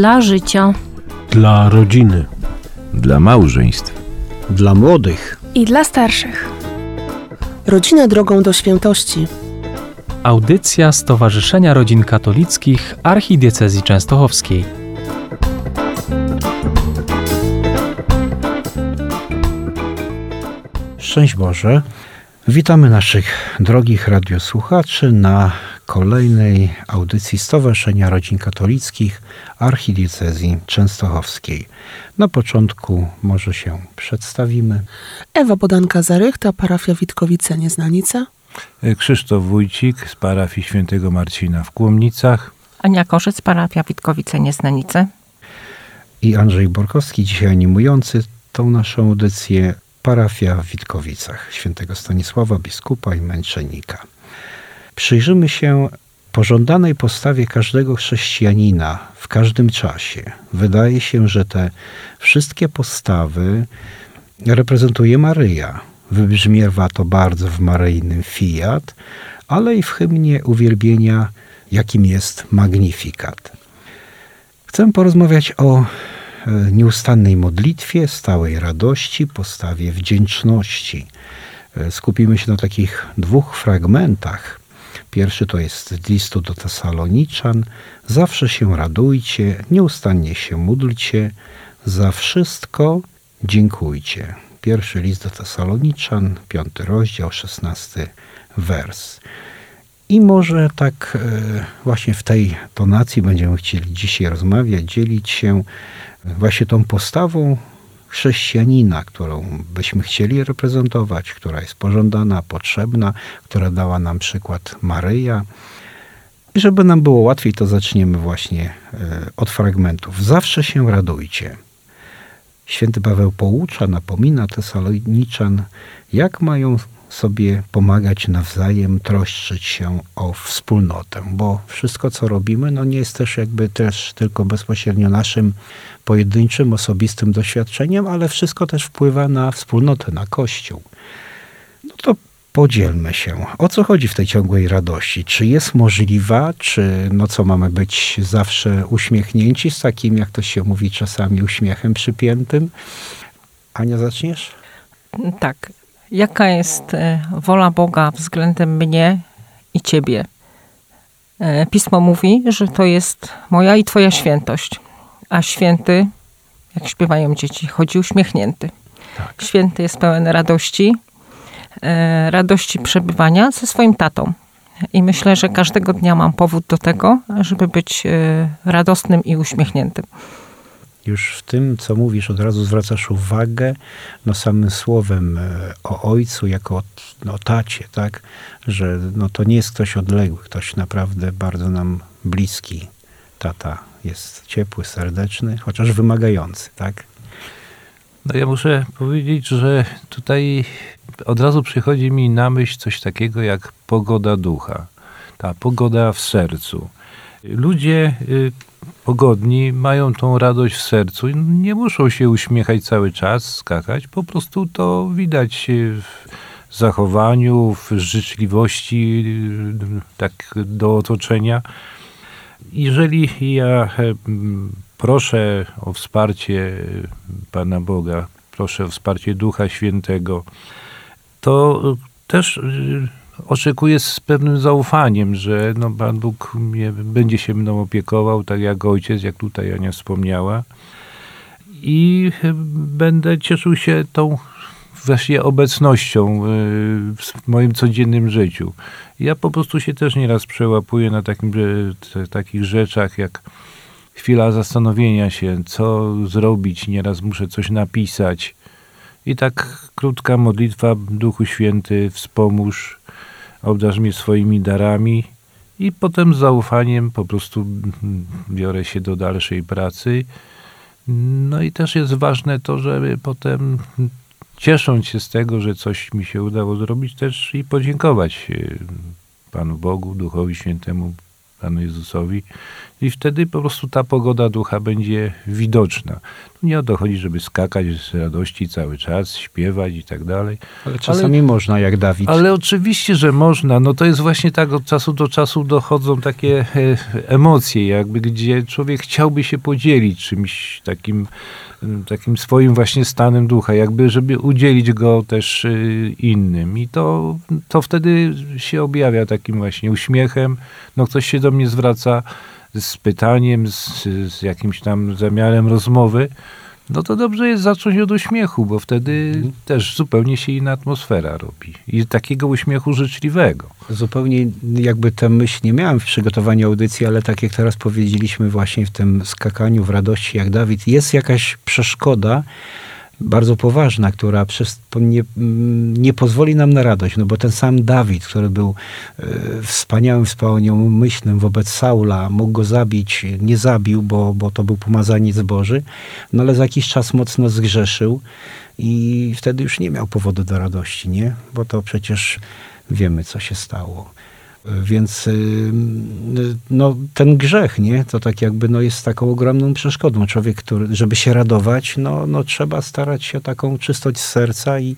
Dla życia. Dla rodziny. Dla małżeństw. Dla młodych. I dla starszych. Rodzina drogą do świętości. Audycja Stowarzyszenia Rodzin Katolickich Archidiecezji Częstochowskiej. Szczęść Boże. Witamy naszych drogich radiosłuchaczy na kolejnej audycji Stowarzyszenia Rodzin Katolickich Archidiecezji Częstochowskiej. Na początku może się przedstawimy. Ewa Bodanka-Zarychta, parafia Witkowice Nieznanica. Krzysztof Wójcik z parafii świętego Marcina w Kłomnicach. Ania Korzec, parafia Witkowice Nieznanice. I Andrzej Borkowski, dzisiaj animujący tą naszą audycję parafia w Witkowicach świętego Stanisława, biskupa i męczennika. Przyjrzymy się pożądanej postawie każdego chrześcijanina w każdym czasie. Wydaje się, że te wszystkie postawy reprezentuje Maryja. Wybrzmiewa to bardzo w maryjnym fiat, ale i w hymnie uwielbienia, jakim jest Magnifikat. Chcę porozmawiać o nieustannej modlitwie, stałej radości, postawie wdzięczności. Skupimy się na takich dwóch fragmentach. Pierwszy to jest z listu do Tesaloniczan. Zawsze się radujcie, nieustannie się módlcie, za wszystko dziękujcie. Pierwszy list do Tesaloniczan, piąty rozdział, szesnasty wers. I może tak właśnie w tej tonacji będziemy chcieli dzisiaj rozmawiać, dzielić się właśnie tą postawą chrześcijanina, którą byśmy chcieli reprezentować, która jest pożądana, potrzebna, która dała nam przykład Maryja. I żeby nam było łatwiej, to zaczniemy właśnie od fragmentów. Zawsze się radujcie. Święty Paweł poucza, napomina Tesaloniczan, jak mają sobie pomagać nawzajem, troszczyć się o wspólnotę, bo wszystko, co robimy, no nie jest też jakby też tylko bezpośrednio naszym pojedynczym, osobistym doświadczeniem, ale wszystko też wpływa na wspólnotę, na Kościół. No to podzielmy się. O co chodzi w tej ciągłej radości? Czy jest możliwa, czy no co, mamy być zawsze uśmiechnięci z takim, jak to się mówi czasami, uśmiechem przypiętym? Ania, zaczniesz? Tak. Jaka jest wola Boga względem mnie i ciebie? Pismo mówi, że to jest moja i twoja świętość. A święty, jak śpiewają dzieci, chodzi uśmiechnięty. Tak. Święty jest pełen radości, radości przebywania ze swoim tatą. I myślę, że każdego dnia mam powód do tego, żeby być radosnym i uśmiechniętym. Już w tym, co mówisz, od razu zwracasz uwagę no, samym słowem o ojcu, jako o no, tacie, tak? Że no, to nie jest ktoś odległy, ktoś naprawdę bardzo nam bliski. Tata jest ciepły, serdeczny, chociaż wymagający, tak? No ja muszę powiedzieć, że tutaj od razu przychodzi mi na myśl coś takiego jak pogoda ducha. Ta pogoda w sercu. Ludzie pogodni mają tą radość w sercu i nie muszą się uśmiechać cały czas, skakać. Po prostu to widać w zachowaniu, w życzliwości tak do otoczenia. Jeżeli ja proszę o wsparcie Pana Boga, proszę o wsparcie Ducha Świętego, to też oczekuję z pewnym zaufaniem, że no, Pan Bóg mnie, będzie się mną opiekował, tak jak ojciec, jak tutaj Ania wspomniała. I będę cieszył się tą właśnie obecnością w moim codziennym życiu. Ja po prostu się też nieraz przełapuję na takim, takich rzeczach, jak chwila zastanowienia się, co zrobić. Nieraz muszę coś napisać. I tak krótka modlitwa, Duchu Święty, wspomóż, obdarz mnie swoimi darami i potem z zaufaniem po prostu biorę się do dalszej pracy. No i też jest ważne to, żeby potem ciesząc się z tego, że coś mi się udało zrobić, też i podziękować Panu Bogu, Duchowi Świętemu, Panu Jezusowi, I wtedy po prostu ta pogoda ducha będzie widoczna. Nie o to chodzi, żeby skakać z radości cały czas, śpiewać i tak dalej. Ale czasami można, jak Dawid. Ale oczywiście, że można. No to jest właśnie tak, od czasu do czasu dochodzą takie e, emocje, jakby gdzie człowiek chciałby się podzielić czymś takim, takim swoim właśnie stanem ducha, jakby żeby udzielić go też y, innym. I to, to wtedy się objawia takim właśnie uśmiechem. No ktoś się do mnie zwraca z pytaniem, z, z jakimś tam zamiarem rozmowy, no to dobrze jest zacząć od uśmiechu, bo wtedy też zupełnie się inna atmosfera robi. I takiego uśmiechu życzliwego. Zupełnie jakby tę myśl nie miałem w przygotowaniu audycji, ale tak jak teraz powiedzieliśmy właśnie w tym skakaniu w radości jak Dawid, jest jakaś przeszkoda bardzo poważna, która przez, nie, mm, nie pozwoli nam na radość, no bo ten sam Dawid, który był e, wspaniałym, wspaniałomyślnym wobec Saula, mógł go zabić, nie zabił, bo, bo to był pomazaniec Boży, no ale za jakiś czas mocno zgrzeszył i wtedy już nie miał powodu do radości, nie? Bo to przecież wiemy, co się stało. Więc y, no, ten grzech, nie? To tak jakby no, jest taką ogromną przeszkodą. Człowiek, który, żeby się radować, no, no trzeba starać się o taką czystość serca i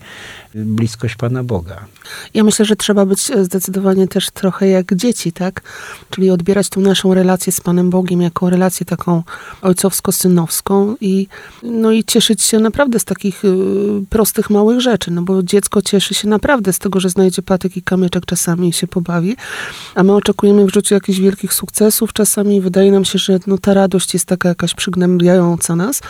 bliskość Pana Boga. Ja myślę, że trzeba być e, zdecydowanie też trochę jak dzieci, tak? Czyli odbierać tą naszą relację z Panem Bogiem jako relację taką ojcowsko-synowską i, no i cieszyć się naprawdę z takich y, prostych, małych rzeczy, no bo dziecko cieszy się naprawdę z tego, że znajdzie patyk i kamyczek czasami i się pobawi, a my oczekujemy w życiu jakichś wielkich sukcesów czasami wydaje nam się, że no, ta radość jest taka jakaś przygnębiająca nas.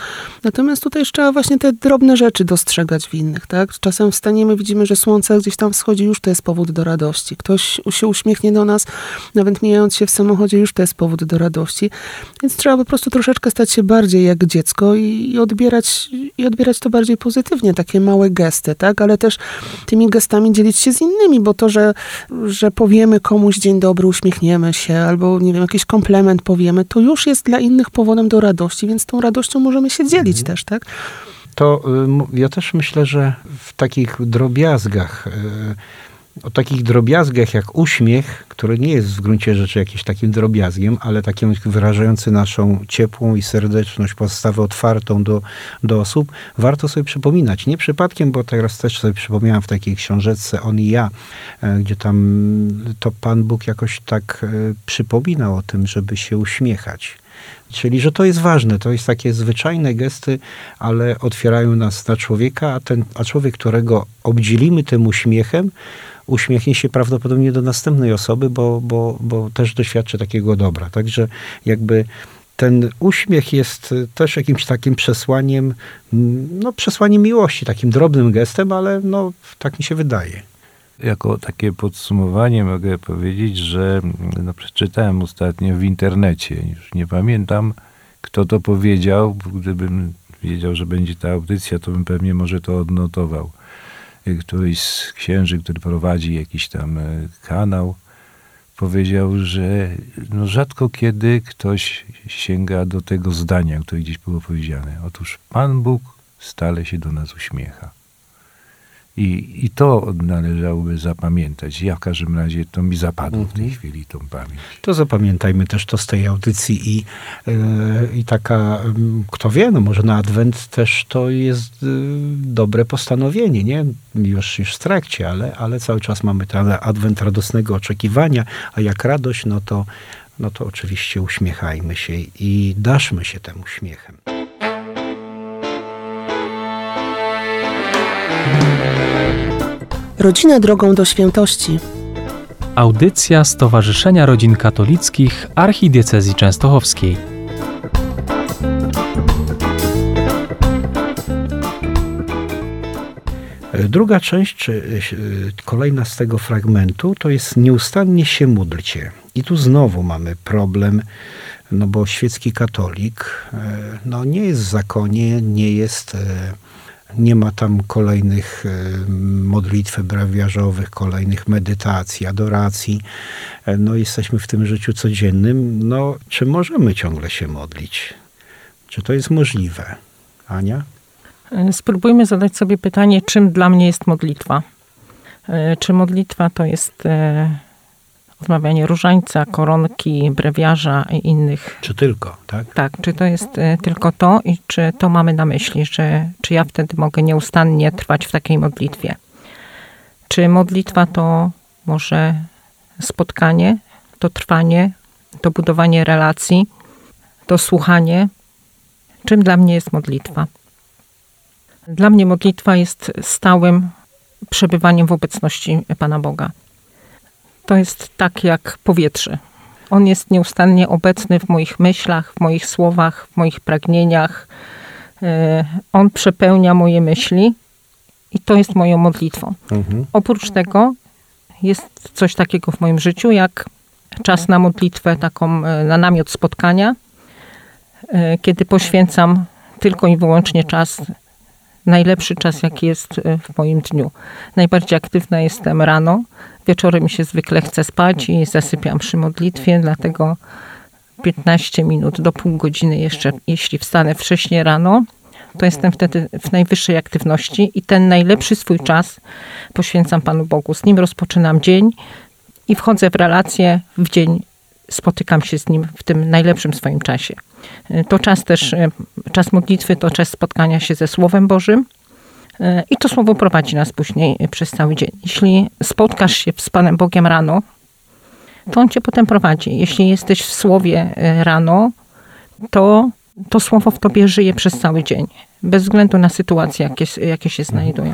Natomiast tutaj trzeba właśnie te drobne rzeczy dostrzegać w innych, tak? Czasem wstaniemy, widzimy, że słońce gdzieś tam wschodzi, już to jest powód do radości. Ktoś się uśmiechnie do nas, nawet mijając się w samochodzie, już to jest powód do radości. Więc trzeba po prostu troszeczkę stać się bardziej jak dziecko i, i odbierać, i odbierać to bardziej pozytywnie, takie małe gesty, tak? Ale też tymi gestami dzielić się z innymi, bo to, że, że powiemy komuś dzień dobry, uśmiechniemy się, albo nie wiem, jakiś komplement powiemy, to już jest dla innych powodem do radości, więc tą radością możemy się dzielić Mhm. też, tak? To y, ja też myślę, że w takich drobiazgach, y, o takich drobiazgach jak uśmiech, który nie jest w gruncie rzeczy jakimś takim drobiazgiem, ale takim wyrażający naszą ciepłą i serdeczność, postawę otwartą do, do osób, warto sobie przypominać. Nie przypadkiem, bo teraz też sobie przypomniałem w takiej książeczce On i ja, e, gdzie tam to Pan Bóg jakoś tak e, przypominał o tym, żeby się uśmiechać. Czyli, że to jest ważne, to jest takie zwyczajne gesty, ale otwierają nas na człowieka, a, ten, a człowiek, którego obdzielimy tym uśmiechem, uśmiechnie się prawdopodobnie do następnej osoby, bo, bo, bo też doświadczy takiego dobra. Także jakby ten uśmiech jest też jakimś takim przesłaniem, no przesłaniem miłości, takim drobnym gestem, ale no tak mi się wydaje. Jako takie podsumowanie mogę powiedzieć, że no, przeczytałem ostatnio w internecie, już nie pamiętam kto to powiedział, gdybym wiedział, że będzie ta audycja, to bym pewnie może to odnotował. Któryś z księży, który prowadzi jakiś tam e, kanał, powiedział, że no rzadko kiedy ktoś sięga do tego zdania, które gdzieś było powiedziane. Otóż Pan Bóg stale się do nas uśmiecha. I, I to należałoby zapamiętać. Ja w każdym razie to mi zapadło w tej chwili tą pamięć. To zapamiętajmy też to z tej audycji i, yy, i taka, mm, kto wie, no może na Adwent też to jest yy, dobre postanowienie, nie? Już, już w trakcie, ale, ale cały czas mamy ten Adwent radosnego oczekiwania, a jak radość, no to, no to oczywiście uśmiechajmy się i daszmy się tym uśmiechem. Rodzina drogą do świętości. Audycja Stowarzyszenia Rodzin Katolickich Archidiecezji Częstochowskiej. Druga część, czy y, kolejna z tego fragmentu, to jest nieustannie się módlcie. I tu znowu mamy problem, no bo świecki katolik e, no nie jest w zakonie, nie jest, e, nie ma tam kolejnych e, modlitw brawiarzowych, kolejnych medytacji, adoracji. E, No jesteśmy w tym życiu codziennym. No czy możemy ciągle się modlić? Czy to jest możliwe? Ania? E, Spróbujmy zadać sobie pytanie, czym dla mnie jest modlitwa. Czy modlitwa to jest odmawianie różańca, koronki, brewiarza i innych. Czy tylko, tak? Tak, czy to jest e, tylko to i czy to mamy na myśli, że czy ja wtedy mogę nieustannie trwać w takiej modlitwie? Czy modlitwa to może spotkanie, to trwanie, to budowanie relacji, to słuchanie? Czym dla mnie jest modlitwa? Dla mnie modlitwa jest stałym przebywaniem w obecności Pana Boga. To jest tak jak powietrze. On jest nieustannie obecny w moich myślach, w moich słowach, w moich pragnieniach. E, On przepełnia moje myśli i to jest moją modlitwą. Mhm. Oprócz tego jest coś takiego w moim życiu, jak czas na modlitwę, taką e, na namiot spotkania, e, kiedy poświęcam tylko i wyłącznie czas, najlepszy czas, jaki jest w moim dniu. Najbardziej aktywna jestem rano, wieczorem się zwykle chce spać i zasypiam przy modlitwie, dlatego 15 minut do pół godziny jeszcze, jeśli wstanę wcześniej rano, to jestem wtedy w najwyższej aktywności i ten najlepszy swój czas poświęcam Panu Bogu. Z Nim rozpoczynam dzień i wchodzę w relację w dzień, spotykam się z Nim w tym najlepszym swoim czasie. To czas też, czas modlitwy to czas spotkania się ze Słowem Bożym i to Słowo prowadzi nas później przez cały dzień. Jeśli spotkasz się z Panem Bogiem rano, to On cię potem prowadzi. Jeśli jesteś w Słowie e, rano, to to słowo w tobie żyje przez cały dzień, bez względu na sytuacje, jakie, jakie się znajdują.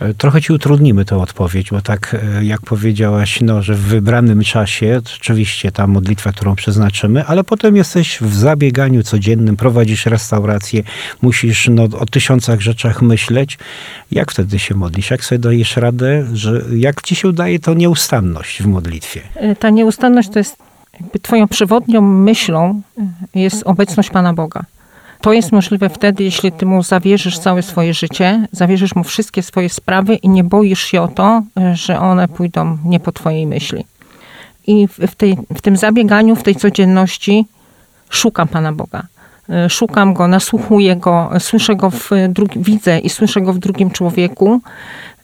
E, Trochę ci utrudnimy tę odpowiedź, bo tak e, jak powiedziałaś, no, że w wybranym czasie, oczywiście ta modlitwa, którą przeznaczymy, ale potem jesteś w zabieganiu codziennym, prowadzisz restaurację, musisz no, o tysiącach rzeczach myśleć. Jak wtedy się modlisz? Jak sobie dajesz radę? Że, jak ci się udaje to nieustanność w modlitwie? E, Ta nieustanność to jest jakby twoją przewodnią myślą jest obecność Pana Boga. To jest możliwe wtedy, jeśli ty mu zawierzysz całe swoje życie, zawierzysz mu wszystkie swoje sprawy i nie boisz się o to, e, że one pójdą nie po twojej myśli. I w, tej, w tym zabieganiu, w tej codzienności szukam Pana Boga. E, Szukam go, nasłuchuję go, słyszę go w drugi, widzę i słyszę go w drugim człowieku.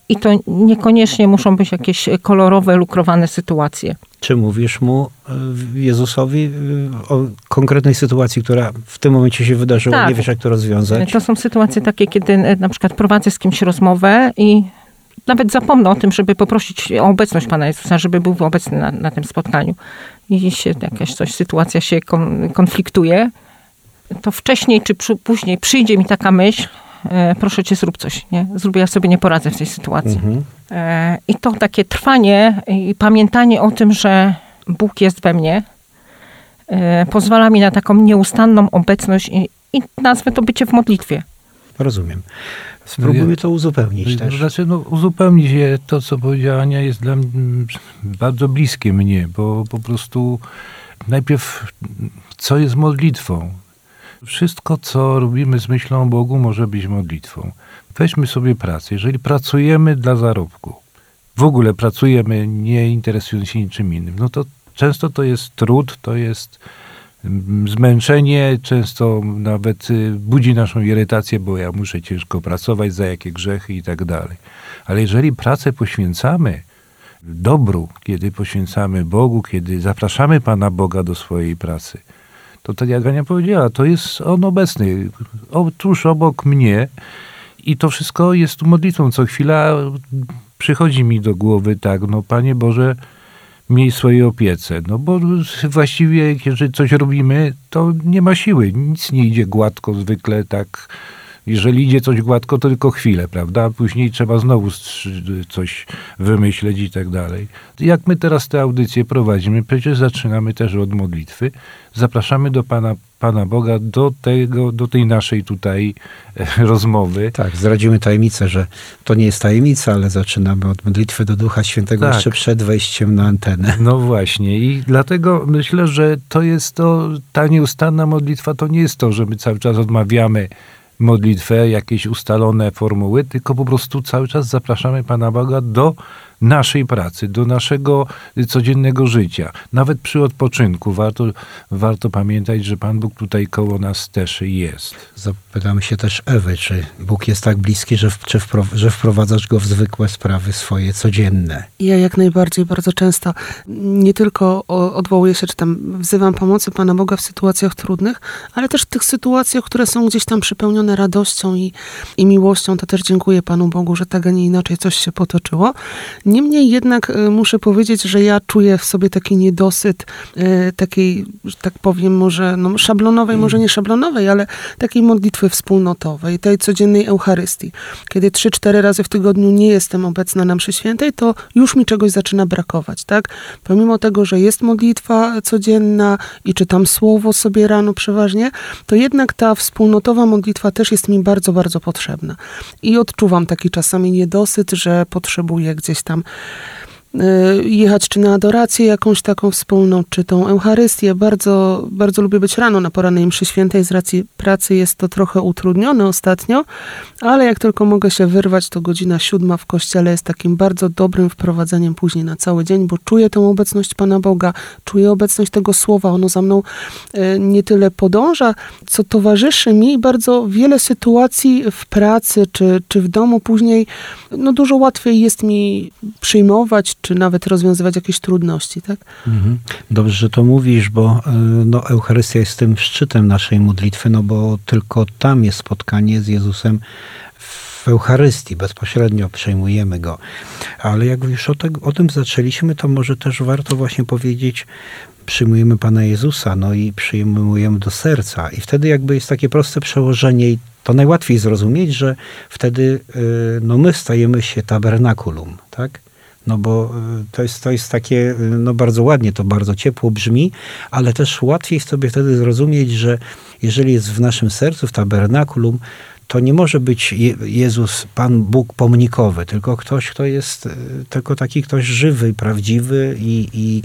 I to niekoniecznie muszą być jakieś kolorowe, lukrowane sytuacje. Czy mówisz mu, e, Jezusowi, e, o konkretnej sytuacji, która w tym momencie się wydarzyła, Tak. nie wiesz jak to rozwiązać? To są sytuacje takie, kiedy e, na przykład prowadzę z kimś rozmowę i nawet zapomnę o tym, żeby poprosić o obecność Pana Jezusa, żeby był obecny na, na tym spotkaniu. I się jakaś coś, sytuacja się kon, konfliktuje, to wcześniej czy przy, później przyjdzie mi taka myśl, proszę cię, zrób coś, nie? Zrób, ja sobie nie poradzę w tej sytuacji. Mhm. E, I to takie trwanie i pamiętanie o tym, że Bóg jest we mnie, e, pozwala mi na taką nieustanną obecność i, i nazwę to bycie w modlitwie. Rozumiem. Spróbujmy to uzupełnić też. Znaczy, no, uzupełnić je to, co powiedziała Ania, jest dla mnie bardzo bliskie mnie, bo po prostu najpierw, co jest modlitwą? Wszystko, co robimy z myślą o Bogu, może być modlitwą. Weźmy sobie pracę. Jeżeli pracujemy dla zarobku, w ogóle pracujemy nie interesując się niczym innym, no to często to jest trud, to jest mm, zmęczenie, często nawet y, budzi naszą irytację, bo ja muszę ciężko pracować, za jakie grzechy i tak dalej. Ale jeżeli pracę poświęcamy dobru, kiedy poświęcamy Bogu, kiedy zapraszamy Pana Boga do swojej pracy, to tak jak Ania powiedziała, to jest On obecny, o, tuż obok mnie i to wszystko jest modlitwą. Co chwila przychodzi mi do głowy tak, no Panie Boże, miej swojej opiece. No bo właściwie, jeżeli coś robimy, to nie ma siły. Nic nie idzie gładko zwykle tak. Jeżeli idzie coś gładko, to tylko chwilę, prawda? Później trzeba znowu coś wymyśleć i tak dalej. Jak my teraz te audycje prowadzimy, przecież zaczynamy też od modlitwy. Zapraszamy do Pana, Pana Boga do, tego, do tej naszej tutaj e, rozmowy. Tak, zdradzimy tajemnicę, że to nie jest tajemnica, ale zaczynamy od modlitwy do Ducha Świętego Tak. jeszcze przed wejściem na antenę. No właśnie i dlatego myślę, że to jest to, ta nieustanna modlitwa to nie jest to, że my cały czas odmawiamy modlitwę, jakieś ustalone formuły, tylko po prostu cały czas zapraszamy Pana Boga do naszej pracy, do naszego codziennego życia. Nawet przy odpoczynku warto, warto pamiętać, że Pan Bóg tutaj koło nas też jest. Zapytamy się też Ewy, czy Bóg jest tak bliski, że, czy wpro, że wprowadzasz go w zwykłe sprawy swoje codzienne? Ja jak najbardziej, bardzo często nie tylko odwołuję się, czy tam wzywam pomocy Pana Boga w sytuacjach trudnych, ale też w tych sytuacjach, które są gdzieś tam przypełnione radością i, i miłością, to też dziękuję Panu Bogu, że tak, a nie inaczej coś się potoczyło. Niemniej jednak y, muszę powiedzieć, że ja czuję w sobie taki niedosyt y, takiej, że tak powiem, może no, szablonowej, może nie szablonowej, ale takiej modlitwy wspólnotowej, tej codziennej Eucharystii. Kiedy trzy, cztery razy w tygodniu nie jestem obecna na mszy świętej, to już mi czegoś zaczyna brakować, tak? Pomimo tego, że jest modlitwa codzienna i czytam słowo sobie rano przeważnie, to jednak ta wspólnotowa modlitwa też jest mi bardzo, bardzo potrzebna. I odczuwam taki czasami niedosyt, że potrzebuję gdzieś tam program. Jechać czy na adorację jakąś taką wspólną, czy tą Eucharystię. Bardzo, bardzo lubię być rano na porannej mszy świętej. Z racji pracy jest to trochę utrudnione ostatnio, ale jak tylko mogę się wyrwać, to godzina siódma w kościele jest takim bardzo dobrym wprowadzeniem później na cały dzień, bo czuję tą obecność Pana Boga, czuję obecność tego słowa. Ono za mną y, nie tyle podąża, co towarzyszy mi bardzo wiele sytuacji w pracy czy, czy w domu później no dużo łatwiej jest mi przyjmować, czy nawet rozwiązywać jakieś trudności, tak? Mhm. Dobrze, że to mówisz, bo e, no, Eucharystia jest tym szczytem naszej modlitwy, no bo tylko tam jest spotkanie z Jezusem w Eucharystii, bezpośrednio przejmujemy Go. Ale jak już o, te, o tym zaczęliśmy, to może też warto właśnie powiedzieć, przyjmujemy Pana Jezusa, no i przyjmujemy do serca. I wtedy jakby jest takie proste przełożenie i to najłatwiej zrozumieć, że wtedy y, no my stajemy się tabernakulum, tak? No bo y, to jest, to jest takie, y, no bardzo ładnie, to bardzo ciepło brzmi, ale też łatwiej sobie wtedy zrozumieć, że jeżeli jest w naszym sercu, w tabernakulum, to nie może być Jezus, Pan Bóg pomnikowy, tylko ktoś, kto jest, y, tylko taki ktoś żywy, prawdziwy i, i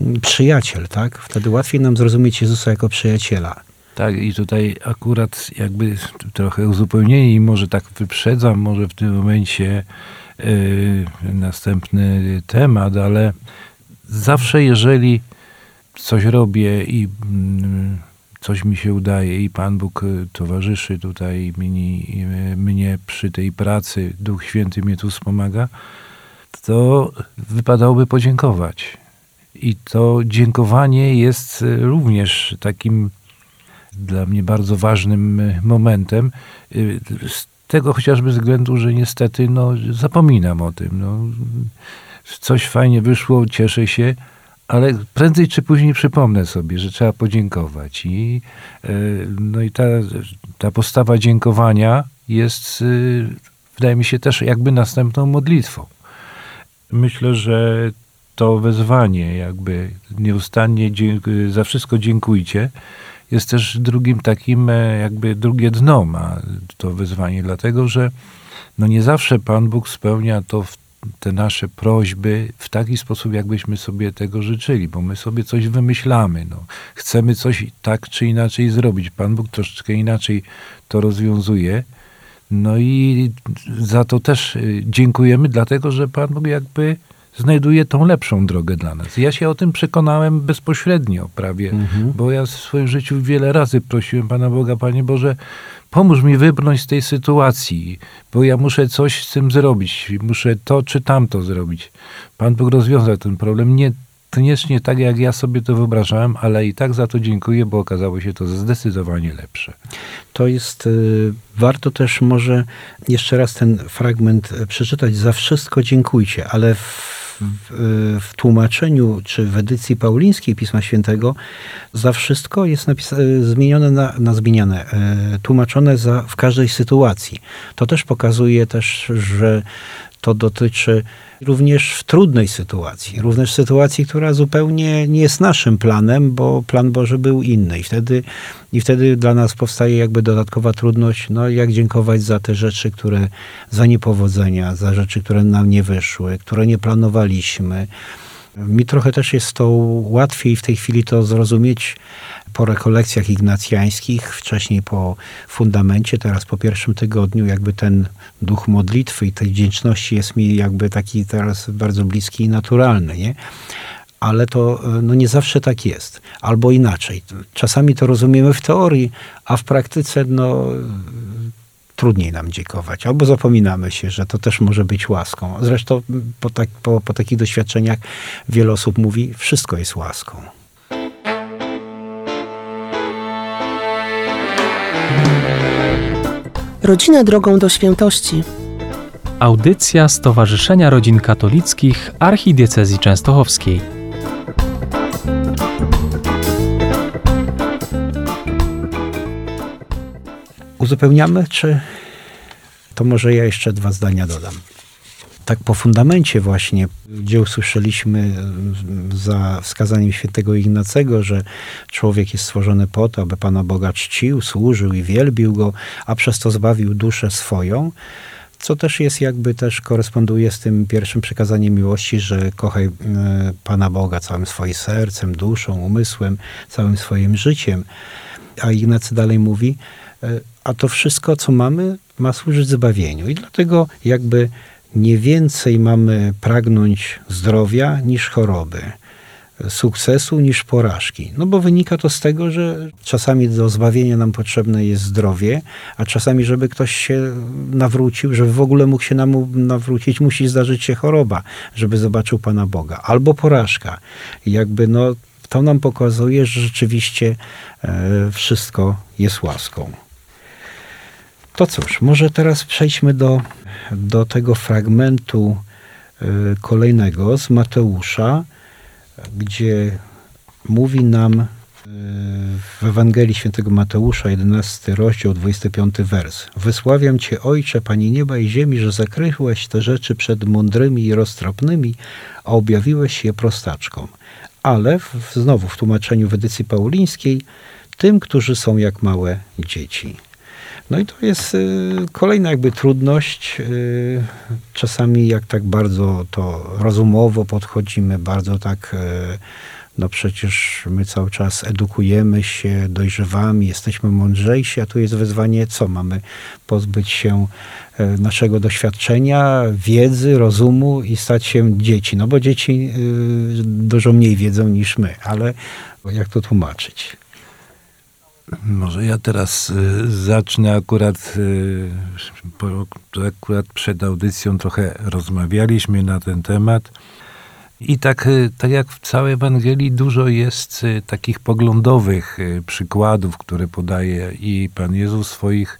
mm, przyjaciel, tak? Wtedy łatwiej nam zrozumieć Jezusa jako przyjaciela. Tak, i tutaj akurat jakby trochę uzupełnienie i może tak wyprzedzam, może w tym momencie następny temat, ale zawsze jeżeli coś robię i yy, coś mi się udaje i Pan Bóg y, towarzyszy tutaj mnie, mnie przy tej pracy, Duch Święty mnie tu wspomaga, to wypadałoby podziękować. I to dziękowanie jest y, również takim dla mnie bardzo ważnym momentem. Tego chociażby względu, że niestety no, zapominam o tym. No, coś fajnie wyszło, cieszę się, ale prędzej czy później przypomnę sobie, że trzeba podziękować. I, e, no i ta, ta postawa dziękowania jest, wydaje mi się, też jakby następną modlitwą. Myślę, że to wezwanie, jakby nieustannie za wszystko dziękujcie, jest też drugim takim, e, jakby drugie dno ma to wyzwanie, dlatego że no nie zawsze Pan Bóg spełnia to te nasze prośby w taki sposób, jakbyśmy sobie tego życzyli, bo my sobie coś wymyślamy. No. Chcemy coś tak czy inaczej zrobić. Pan Bóg troszeczkę inaczej to rozwiązuje. No i za to też e, dziękujemy, dlatego że Pan Bóg jakby znajduje tą lepszą drogę dla nas. Ja się o tym przekonałem bezpośrednio prawie, mhm. bo ja w swoim życiu wiele razy prosiłem Pana Boga, Panie Boże, pomóż mi wybrnąć z tej sytuacji, bo ja muszę coś z tym zrobić, muszę to czy tamto zrobić. Pan Bóg rozwiązał ten problem. Nie koniecznie tak, jak ja sobie to wyobrażałem, ale i tak za to dziękuję, bo okazało się to zdecydowanie lepsze. To jest, y, warto też może jeszcze raz ten fragment przeczytać. Za wszystko dziękujcie, ale w w, w, tłumaczeniu, czy w edycji paulińskiej Pisma Świętego za wszystko jest napisa- zmienione na, na zmieniane, e, tłumaczone za, w każdej sytuacji. To też pokazuje też, że to dotyczy również w trudnej sytuacji, również w sytuacji, która zupełnie nie jest naszym planem, bo plan Boży był inny. I wtedy, i wtedy dla nas powstaje jakby dodatkowa trudność, no jak dziękować za te rzeczy, które, za niepowodzenia, za rzeczy, które nam nie wyszły, które nie planowaliśmy. Mi trochę też jest to łatwiej w tej chwili to zrozumieć po rekolekcjach ignacjańskich, wcześniej po fundamencie, teraz po pierwszym tygodniu, jakby ten duch modlitwy i tej wdzięczności jest mi jakby taki teraz bardzo bliski i naturalny, nie? ale to no nie zawsze tak jest. Albo inaczej. Czasami to rozumiemy w teorii, a w praktyce no, trudniej nam dziękować. Albo zapominamy się, że to też może być łaską. Zresztą po, tak, po, po takich doświadczeniach wiele osób mówi, wszystko jest łaską. Rodzina drogą do świętości. Audycja Stowarzyszenia Rodzin Katolickich Archidiecezji Częstochowskiej. Uzupełniamy, czy to może ja jeszcze dwa zdania dodam. Tak po fundamencie właśnie, gdzie usłyszeliśmy za wskazaniem świętego Ignacego, że człowiek jest stworzony po to, aby Pana Boga czcił, służył i wielbił Go, a przez to zbawił duszę swoją, co też jest jakby też koresponduje z tym pierwszym przekazaniem miłości, że kochaj e, Pana Boga całym swoim sercem, duszą, umysłem, całym swoim życiem. A Ignacy dalej mówi, e, a to wszystko, co mamy, ma służyć zbawieniu. I dlatego jakby nie więcej mamy pragnąć zdrowia niż choroby, sukcesu niż porażki. No bo wynika to z tego, że czasami do zbawienia nam potrzebne jest zdrowie, a czasami, żeby ktoś się nawrócił, żeby w ogóle mógł się nam nawrócić, musi zdarzyć się choroba, żeby zobaczył Pana Boga. Albo porażka. Jakby no, to nam pokazuje, że rzeczywiście e, wszystko jest łaską. To cóż, może teraz przejdźmy do, do tego fragmentu y, kolejnego z Mateusza, gdzie mówi nam y, w Ewangelii Świętego Mateusza, 11 rozdział, 25 wers. Wysławiam Cię, Ojcze, Panie nieba i ziemi, że zakryłeś te rzeczy przed mądrymi i roztropnymi, a objawiłeś je prostaczkom. Ale w, znowu w tłumaczeniu w edycji paulińskiej, tym, którzy są jak małe dzieci. No i to jest y, kolejna jakby trudność. Y, czasami jak tak bardzo to rozumowo podchodzimy, bardzo tak, y, no przecież my cały czas edukujemy się, dojrzewamy, jesteśmy mądrzejsi, a tu jest wezwanie, co mamy pozbyć się naszego doświadczenia, wiedzy, rozumu i stać się dzieci. No bo dzieci dużo mniej wiedzą niż my, ale jak to tłumaczyć? Może ja teraz y, zacznę akurat, y, akurat przed audycją trochę rozmawialiśmy na ten temat. I tak, y, tak jak w całej Ewangelii dużo jest takich poglądowych przykładów, które podaje i Pan Jezus w swoich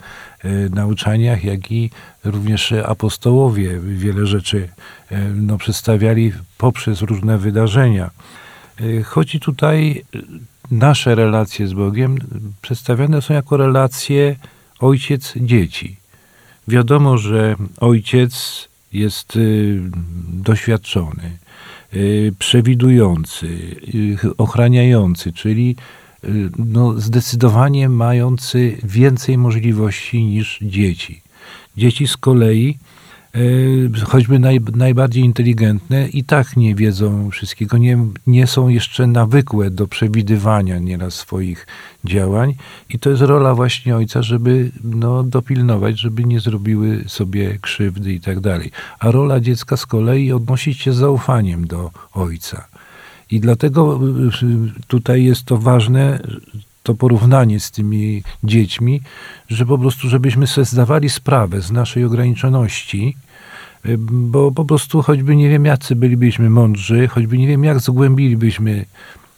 nauczaniach, jak i również apostołowie wiele rzeczy no, przedstawiali poprzez różne wydarzenia. Chodzi tutaj nasze relacje z Bogiem przedstawiane są jako relacje ojciec-dzieci. Wiadomo, że ojciec jest y, doświadczony, y, przewidujący, y, ochraniający, czyli no, zdecydowanie mający więcej możliwości niż dzieci. Dzieci z kolei choćby naj, najbardziej inteligentne, i tak nie wiedzą wszystkiego, nie, nie są jeszcze nawykłe do przewidywania nieraz swoich działań. I to jest rola właśnie ojca, żeby no, dopilnować, żeby nie zrobiły sobie krzywdy i tak dalej. A rola dziecka z kolei odnosić się z zaufaniem do ojca. I dlatego y, tutaj jest to ważne, to porównanie z tymi dziećmi, że po prostu, żebyśmy sobie zdawali sprawę z naszej ograniczoności, y, bo po prostu choćby nie wiem, jacy bylibyśmy mądrzy, choćby nie wiem, jak zgłębilibyśmy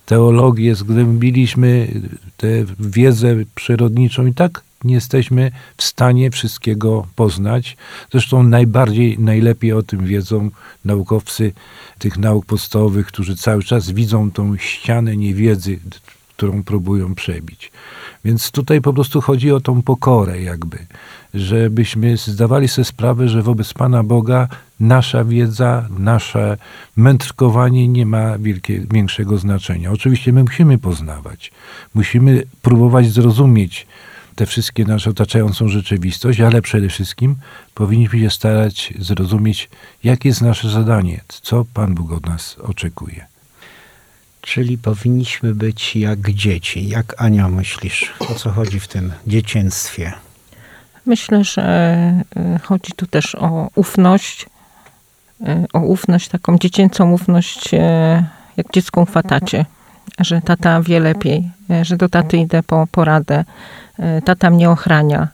teologię, zgłębiliśmy tę wiedzę przyrodniczą i tak nie jesteśmy w stanie wszystkiego poznać. Zresztą najbardziej, najlepiej o tym wiedzą naukowcy tych nauk podstawowych, którzy cały czas widzą tą ścianę niewiedzy, którą próbują przebić. Więc tutaj po prostu chodzi o tą pokorę, jakby, żebyśmy zdawali sobie sprawę, że wobec Pana Boga nasza wiedza, nasze mędrkowanie nie ma wielkie, większego znaczenia. Oczywiście my musimy poznawać, musimy próbować zrozumieć tę wszystkie naszą otaczającą rzeczywistość, ale przede wszystkim powinniśmy się starać zrozumieć, jakie jest nasze zadanie, co Pan Bóg od nas oczekuje. Czyli powinniśmy być jak dzieci. Jak Ania myślisz, o co chodzi w tym dzieciństwie? Myślę, że e, chodzi tu też o ufność, e, o ufność, taką dziecięcą ufność, e, jak dziecko ufa tacie, że tata wie lepiej, że do taty idę po poradę, tata mnie ochrania.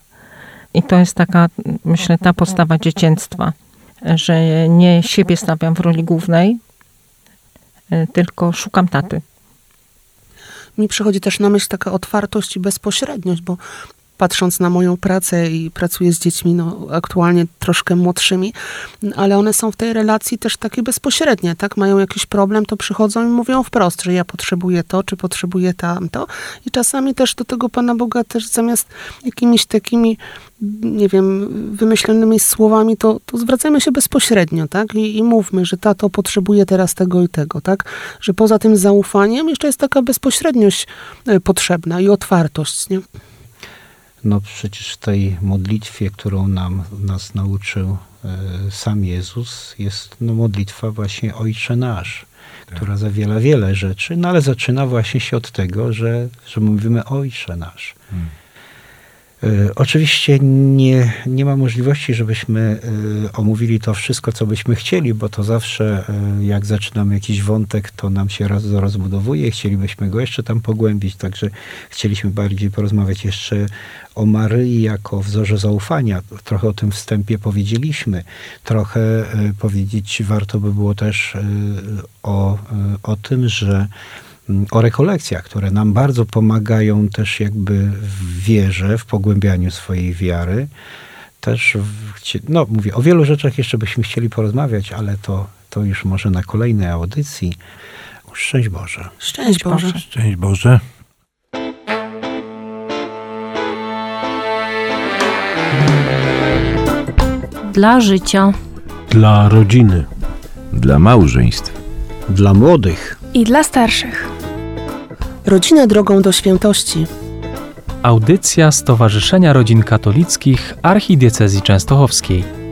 I to jest taka, myślę, ta postawa dzieciństwa, e, że nie siebie stawiam w roli głównej, tylko szukam taty. Mi przychodzi też na myśl taka otwartość i bezpośredniość, bo patrząc na moją pracę i pracuję z dziećmi, no aktualnie troszkę młodszymi, ale one są w tej relacji też takie bezpośrednie, tak? Mają jakiś problem, to przychodzą i mówią wprost, że ja potrzebuję to, czy potrzebuję tamto. I czasami też do tego Pana Boga też zamiast jakimiś takimi, nie wiem, wymyślonymi słowami, to, to zwracajmy się bezpośrednio, tak? I, I mówmy, że tato potrzebuje teraz tego i tego, tak? Że poza tym zaufaniem jeszcze jest taka bezpośredniość e, potrzebna i otwartość, nie? No przecież w tej modlitwie, którą nam, nas nauczył e, sam Jezus, jest no, modlitwa właśnie Ojcze Nasz, która zawiera wiele rzeczy, no ale zaczyna właśnie się od tego, że, że mówimy Ojcze Nasz. E, Oczywiście nie, nie ma możliwości, żebyśmy e, omówili to wszystko, co byśmy chcieli, bo to zawsze, e, jak zaczynamy jakiś wątek, to nam się roz, rozbudowuje. Chcielibyśmy go jeszcze tam pogłębić, także chcieliśmy bardziej porozmawiać jeszcze o Maryi jako wzorze zaufania. Trochę o tym wstępie powiedzieliśmy. Trochę e, powiedzieć warto by było też e, o, e, o tym, że o rekolekcjach, które nam bardzo pomagają też jakby w wierze, w pogłębianiu swojej wiary. Też, w, no mówię, o wielu rzeczach jeszcze byśmy chcieli porozmawiać, ale to, to już może na kolejnej audycji. Szczęść Boże. Szczęść Boże. Szczęść Boże. dla życia Dla rodziny. Dla małżeństw. Dla młodych. i dla starszych. Rodzinę drogą do świętości. Audycja Stowarzyszenia Rodzin Katolickich Archidiecezji Częstochowskiej.